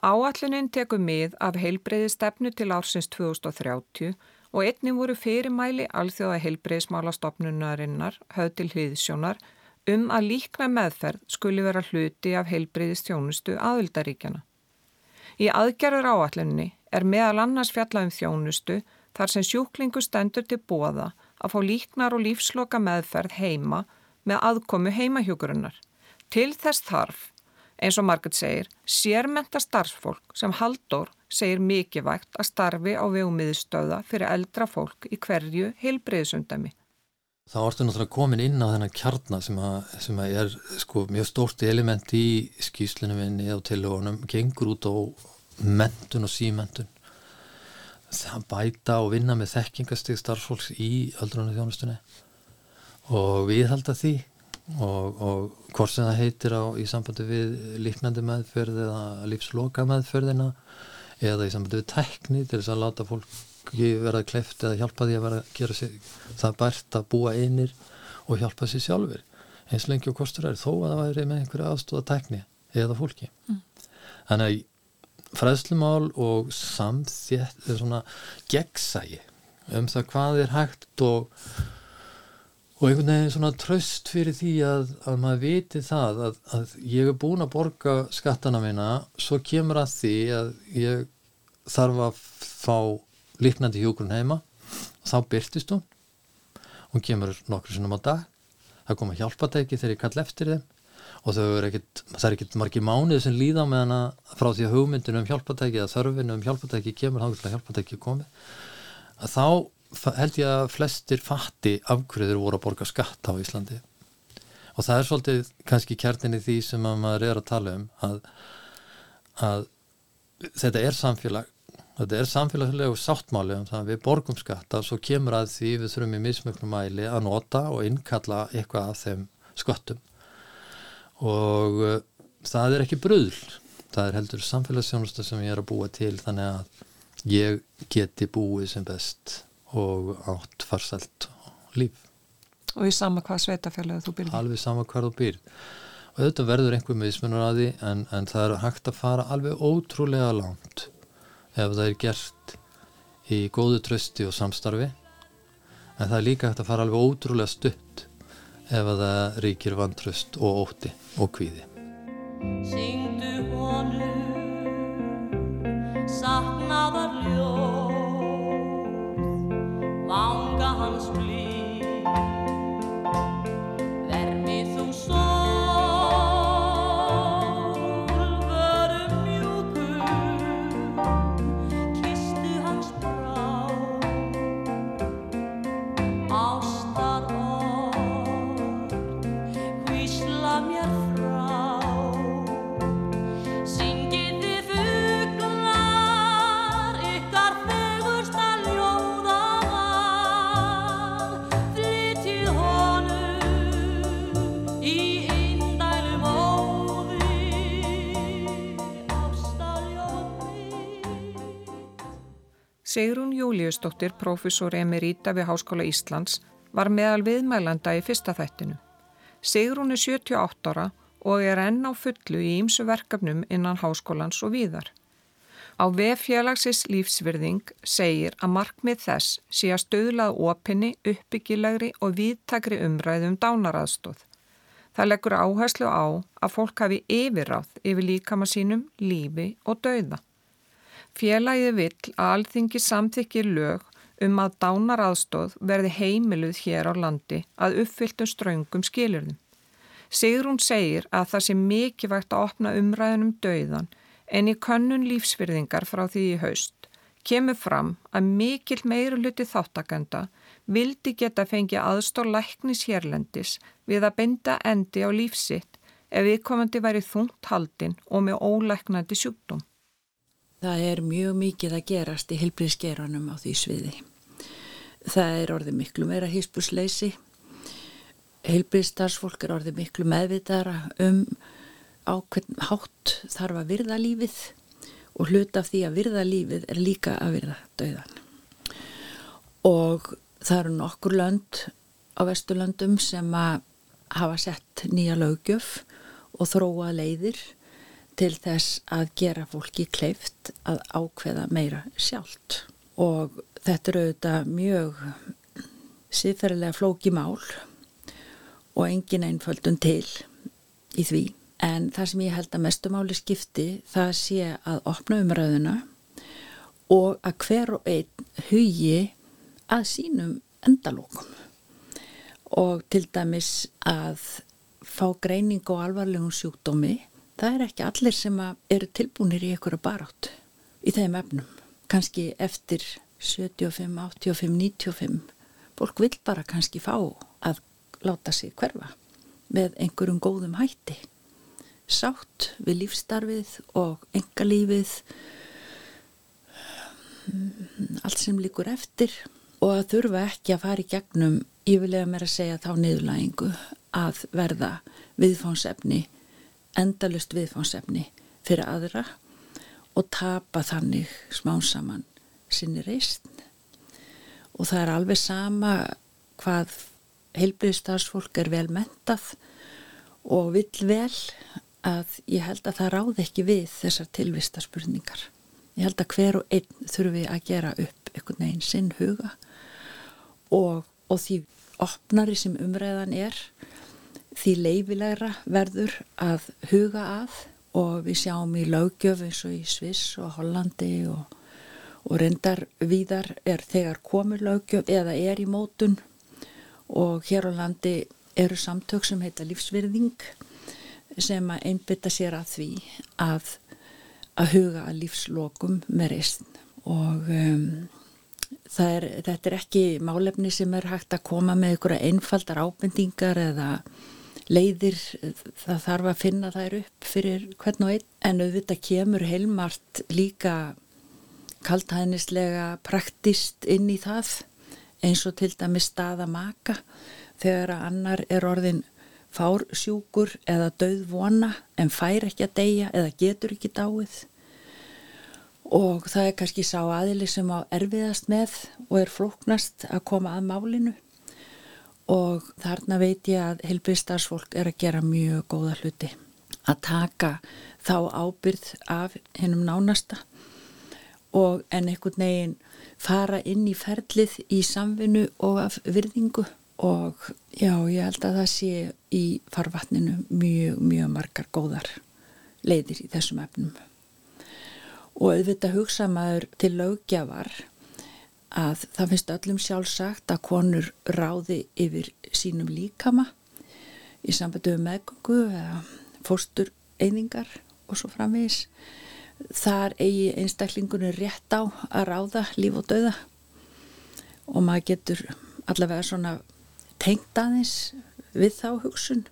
Áallunin tekur mið af heilbreyði stefnu til ársins 2030 og einnig voru fyrirmæli alþjóða heilbreyðismála stopnunarinnar höfð til hliðsjónar um að líkna meðferð skuli vera hluti af heilbreyðistjónustu aðvildaríkjana. Í aðgerður áalluninni er meðal annars fjallað um þjónustu þar sem sjúklingu stendur til bóða að fá líknar og lífsloka meðferð heima með aðkomu heimahjókurinnar. Til þess þarf Eins og Margret segir, sérmenta starfsfólk sem Haldur segir mikið vægt að starfi á vegumiðstöða fyrir eldra fólk í hverju heilbreyðsundami. Þá ertu náttúrulega komin inn á þennan kjarnar sem, sem er sko, mjög stórt element í skýslunum minni og tilhóðunum, gengur út á mentun og símentun. Bæta og vinna með þekkingastig starfsfólks í öldrunni þjónustunni og við halda því og, og hvort sem það heitir á í sambandi við líknandi meðferð eða lífsloka meðferðina eða í sambandi við tekni til þess að láta fólki verða kleift eða hjálpa því að vera að gera sig það bært að búa einir og hjálpa sér sjálfur eins lengi og kostur er þó að það væri með einhverja aðstóða tekni eða fólki mm. þannig að fræðslumál og samþétt svona gegnsægi um það hvað er hægt og og einhvern veginn svona tröst fyrir því að, að maður viti það að, að ég er búin að borga skattana mína svo kemur að því að ég þarf að fá líknandi hjókurinn heima og þá byrtist hún. Hún kemur nokkur sinnum á dag. Það koma hjálpatæki þegar ég kall eftir þeim og er ekkit, það er ekkert margi mánuð sem líða með hana frá því að hugmyndinu um hjálpatæki eða þörfinu um hjálpatæki kemur þá getur hjálpatæki komið að þá held ég að flestir fatti afhverjuður voru að borga skatt á Íslandi. Og það er svolítið kannski kjarninni því sem að maður er að tala um að, að þetta er samfélag. Þetta er samfélagslegu sáttmáli um að við borgum skatta svo kemur að því við þurfum í mismögnum mæli að nota og innkalla eitthvað af þeim skottum og uh, það er ekki bröðl það er heldur samfélagsjónusta sem ég er að búa til þannig að ég geti búið sem best og átt farsælt líf. Og í sama hvað sveitafélagi þú byrði? Alveg sama hvað þú byrði. Og þetta verður einhver meðismunur að því en, en það er hægt að fara alveg ótrúlega langt ef það er gert í góðu trösti og samstarfi en það er líka hægt að fara alveg ótrúlega stutt ef það ríkir vantröst og ótti og kvíði. Syngdu honum saknaðar ljó vanga hans blíð vermi þú svo Júliusdóttir, profesor emerita við Háskóla Íslands, var meðal viðmælanda í fyrsta þættinu. Sigrún er 78 ára og er enn á fullu í ýmsu verkefnum innan háskólans og víðar. Á veffélagsins lífsvirðing segir að markmið þess sé að stöðlað opinni, uppbyggilegri og viðtakri umræðum um dánaraðstóð. Það leggur áherslu á að fólk hafi yfirráð yfir líkama sínum, lífi og dauða. Félagið vill að alþingi samþykir lög um að dánaraðstóð verði heimiluð hér á landi að uppfylltum ströngum skilurðum. Sigrún segir að það sé mikilvægt að opna umræðunum dauðan en í könnun lífsfyrðingar frá því í haust kemur fram að mikil meira hluti þáttakenda vildi geta fengið aðstór læknis hérlendis við að binda endi á lífsitt ef viðkomandi væri þungt haldinn og með ólæknandi sjúkdóm. Það er mjög mikið að gerast í helbriðsgeranum á því sviði. Það er orðið miklu meira hýspusleysi heilbyrðstarfsfólk er orðið miklu meðvitaðara um á hvern hátt þarf að virða lífið og hluta af því að virða lífið er líka að virða döðan. Og það eru nokkur lönd á Vesturlöndum sem að hafa sett nýja lögjöf og þróa leiðir til þess að gera fólki kleift að ákveða meira sjálft. Og þetta eru auðvitað mjög síðferðilega flóki mál og engin einföldun til í því. En það sem ég held að mestumáli skipti það sé að opna umræðuna og að hver og einn hugi að sínum endalókum og til dæmis að fá greining og alvarlegum sjúkdómi það er ekki allir sem eru tilbúinir í einhverja barátt í þeim efnum. Kanski eftir 75, 85, 95 fólk vil bara kannski fá að láta sig hverfa með einhverjum góðum hætti sátt við lífstarfið og engalífið allt sem líkur eftir og að þurfa ekki að fara í gegnum ég vil eða mér að segja þá niðurlægingu að verða viðfónsefni endalust viðfónsefni fyrir aðra og tapa þannig smán saman sinni reysn og það er alveg sama hvað heilbriðstafsfólk er vel mentað og vill vel að ég held að það ráð ekki við þessar tilvistaspurningar. Ég held að hver og einn þurfi að gera upp einhvern veginn sinn huga og, og því opnari sem umræðan er því leifilegra verður að huga að og við sjáum í laugjöf eins og í Sviss og Hollandi og, og reyndar víðar er þegar komur laugjöf eða er í mótun og hér á landi eru samtök sem heita lífsvirðing sem að einbytta sér að því að, að huga að lífslokum með reysn og um, er, þetta er ekki málefni sem er hægt að koma með einhverja einfaldar ábendingar eða leiðir, það þarf að finna þær upp fyrir hvern og einn en auðvitað kemur heilmart líka kaltæðnislega praktist inn í það eins og til dæmi staða maka. Þegar að annar er orðin fársjúkur eða döðvona en fær ekki að deyja eða getur ekki dáið. Og það er kannski sá aðili sem á erfiðast með og er flóknast að koma að málinu og þarna veit ég að helbriðstarfsfólk er að gera mjög góða hluti. Að taka þá ábyrð af hennum nánasta og en einhvern veginn fara inn í ferlið í samvinnu og af virðingu. Og já, ég held að það sé í farvatninu mjög, mjög margar góðar leiðir í þessum efnum. Og auðvitað hugsa maður til lögjafar að það finnst öllum sjálfsagt að konur ráði yfir sínum líkama í sambundu meðgöngu eða fórstur einingar og svo framvegis. Þar eigi einstaklingunni rétt á að ráða líf og döða og maður getur allavega svona tengt aðeins við þá hugsun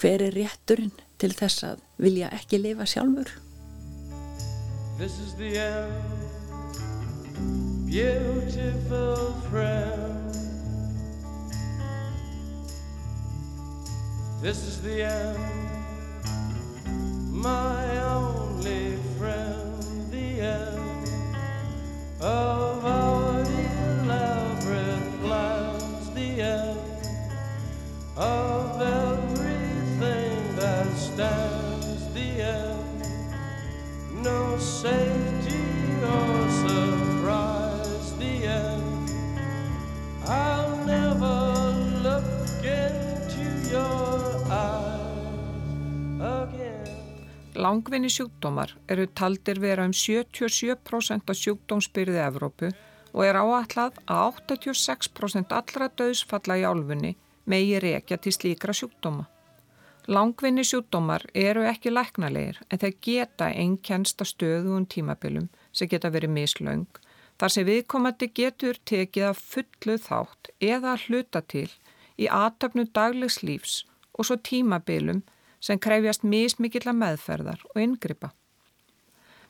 hver er rétturinn til þess að vilja ekki lifa sjálfur. This is the end Beautiful friend. This is the end. My only friend, the end of Langvinni sjúkdómar eru taldir vera um 77% af sjúkdómsbyrði Evrópu og er áallad að 86% allra döðsfalla í álfunni megi rekja til slíkra sjúkdóma. Langvinni sjúkdómar eru ekki læknalegir en þeir geta einkennsta stöðugum tímabilum sem geta verið mislaung þar sem viðkomandi getur tekið að fullu þátt eða hluta til í aðtöfnu daglegs lífs og svo tímabilum sem krefjast mismikilla meðferðar og yngripa.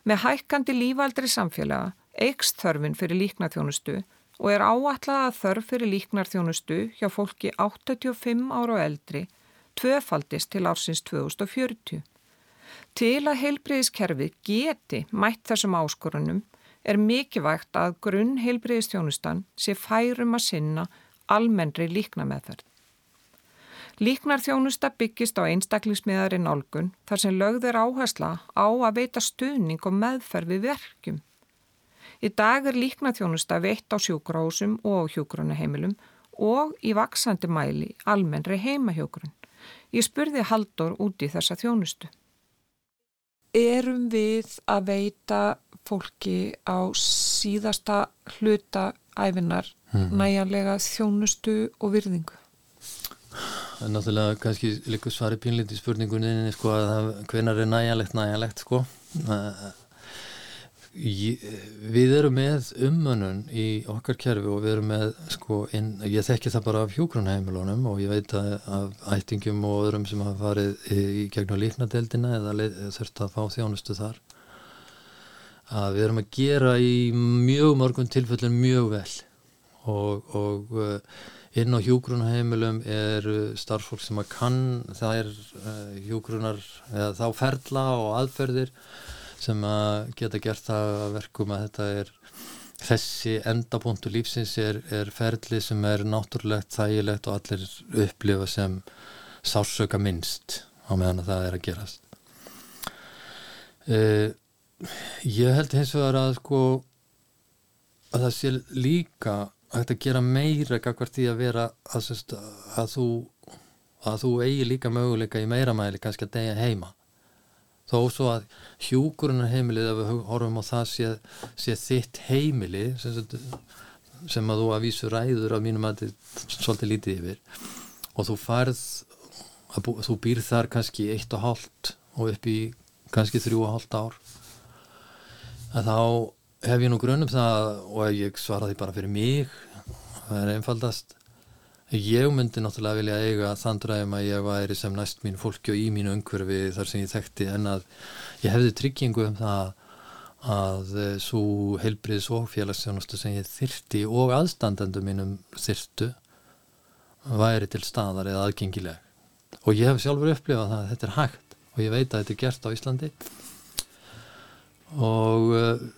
Með hækkandi lífaldri samfélaga eikst þörfin fyrir líknarþjónustu og er áallega að þörf fyrir líknarþjónustu hjá fólki 85 ára og eldri tvöfaldist til ársins 2040. Til að heilbriðiskerfi geti mætt þessum áskorunum er mikilvægt að grunn heilbriðistjónustan sé færum að sinna almennri líknameðferð. Líknarþjónusta byggist á einstaklingsmiðari nálgun þar sem lögð er áhersla á að veita stuðning og meðferð við verkjum. Í dag er líknarþjónusta veitt á sjúkrahúsum og á hjúgrunaheimilum og í vaksandi mæli almennri heimahjógrun. Ég spurði Haldur út í þessa þjónustu. Erum við að veita fólki á síðasta hluta æfinar mm. næjanlega þjónustu og virðingu? Það er náttúrulega kannski líka svari pínlítið spurningunni sko hvenar er næjanlegt næjanlegt sko. Við erum með umönnun í okkar kerfi og við erum með sko inn, ég þekki það bara af hjógrunheimilunum og ég veit að af ættingum og öðrum sem hafa farið í gegnum líknadeldina eða þurft að fá þjónustu þar að við erum að gera í mjög mörgum tilfellin mjög vel. Og, og inn á hjúgrunarheimilum er starffólk sem að kann það er uh, hjúgrunar eða þá ferla og aðferðir sem að geta gert það að verkum að þetta er þessi endapunktu lífsins er, er ferli sem er náttúrulegt, þægilegt og allir upplifa sem sársöka minnst á meðan að það er að gerast. Uh, ég held hins vegar að sko að það sé líka hægt að gera meira gagvart því að vera að, sérst, að þú að þú eigi líka möguleika í meira mæli kannski að degja heima. Þó svo að hjúkurunar heimilið ef við horfum á það sé, sé þitt heimili sem, sem að þú að vísu ræður af mínum að þetta er svolítið lítið yfir og þú farð bú, þú býr þar kannski eitt og hálft og upp í kannski þrjú og hálft ár að þá hef ég nú grunum það og ég svaraði bara fyrir mig það er einfaldast. Ég myndi náttúrulega vilja eiga þann dræfum að ég væri sem næst mín fólki og í mínu umhverfi þar sem ég þekkti en að ég hefði tryggingu um það að svo heilbriðs og félagsstjónustu sem ég þyrti og aðstandendu mínum þyrtu væri til staðar eða aðgengileg. Og ég hef sjálfur upplifað það að þetta er hægt og ég veit að þetta er gert á Íslandi. Og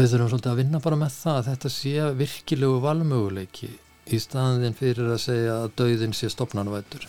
við þurfum svolítið að vinna bara með það að þetta sé virkilegu valmöguleiki í staðin fyrir að segja að dauðin sé stopnarnvættur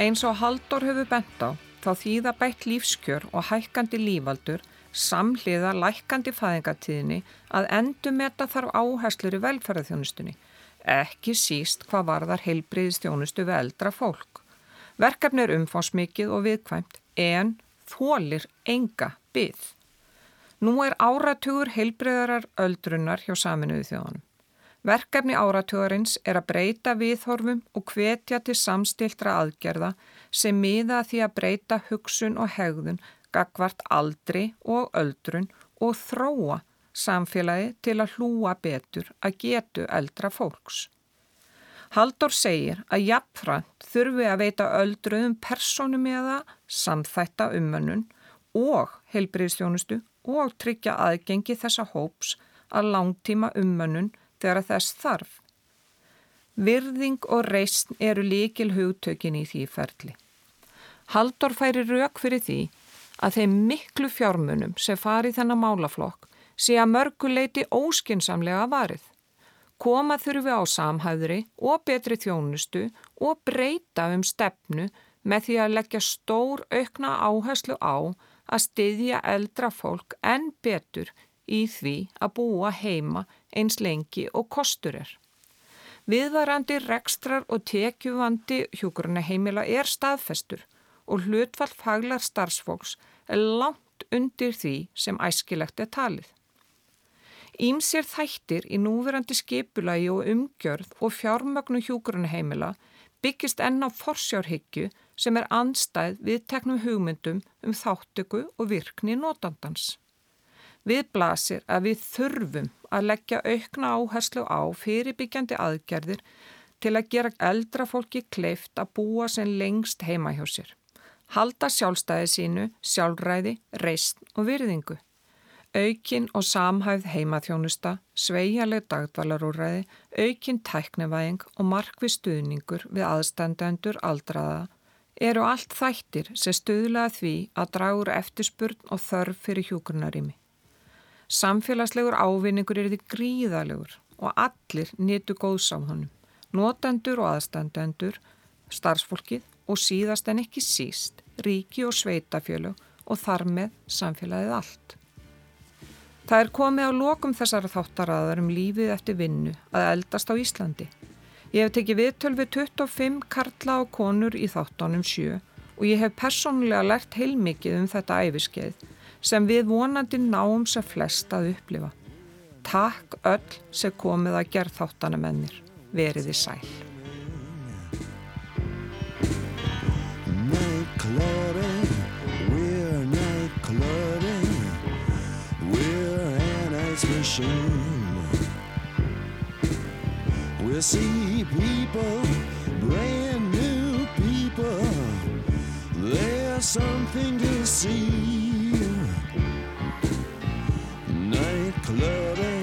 Eins og Haldur hefur bent á þá þýða bætt lífskjör og hækkandi lífaldur samhliða lækkandi fæðingatíðinni að endur meta þarf áherslur í velferðarþjónustunni, ekki síst hvað varðar heilbriðistjónustu við eldra fólk. Verkefni er umfásmikið og viðkvæmt en þólir enga byggð. Nú er áratugur heilbriðarar öldrunnar hjá saminuðu þjóðanum. Verkefni áratugurins er að breyta viðhorfum og hvetja til samstiltra aðgerða sem miða því að breyta hugsun og hegðun gagvart aldri og öldrun og þróa samfélagi til að hlúa betur að getu eldra fólks. Haldur segir að jafnframt þurfi að veita öldruðum personum eða samþætta umönnun og heilbriðstjónustu og tryggja aðgengi þessa hóps að langtíma umönnun þegar þess þarf. Virðing og reysn eru líkil hugtökin í því ferli. Haldur færi rauk fyrir því að þeim miklu fjármunum sem fari þennan málaflokk sé að mörguleiti óskinsamlega varið. Koma þurfi á samhæðri og betri þjónustu og breyta um stefnu með því að leggja stór aukna áherslu á að styðja eldra fólk en betur í því að búa heima eins lengi og kostur er. Viðvarandi rekstrar og tekjuvandi hjúkurna heimila er staðfestur og hlutfall faglar starfsfólks er langt undir því sem æskilegt er talið. Ímsér þættir í núverandi skipulagi og umgjörð og fjármögnu hjúkurna heimila byggist enn á forsjárhyggju sem er anstæð við teknum hugmyndum um þáttöku og virkni notandans. Við blasir að við þurfum að leggja aukna áherslu á fyrirbyggjandi aðgerðir til að gera eldra fólki kleift að búa sem lengst heima hjá sér. Halda sjálfstæði sínu, sjálfræði, reist og virðingu. Aukin og samhæfð heimaþjónusta, sveigjaleg dagdvalarúræði, aukin tæknevæðing og markvið stuðningur við aðstandendur aldraða eru allt þættir sem stuðlaða því að dragur eftirspurn og þörf fyrir hjúgrunarými. Samfélagslegur ávinningur er því gríðalegur og allir nýtu góðs á honum. Notendur og aðstandendur, starfsfólkið og síðast en ekki síst, ríki og sveitafjölu og þar með samfélagið allt. Það er komið á lokum þessara þáttaraðar um lífið eftir vinnu að eldast á Íslandi. Ég hef tekið viðtöl við 25 karla og konur í þáttunum sjö og ég hef personlega lært heilmikið um þetta æfiskeið sem við vonandi náum sem flest að upplifa. Takk öll sem komið að gerð þáttana mennir. Veriði sæl. We'll see people, brand new people There's something to see clubbing.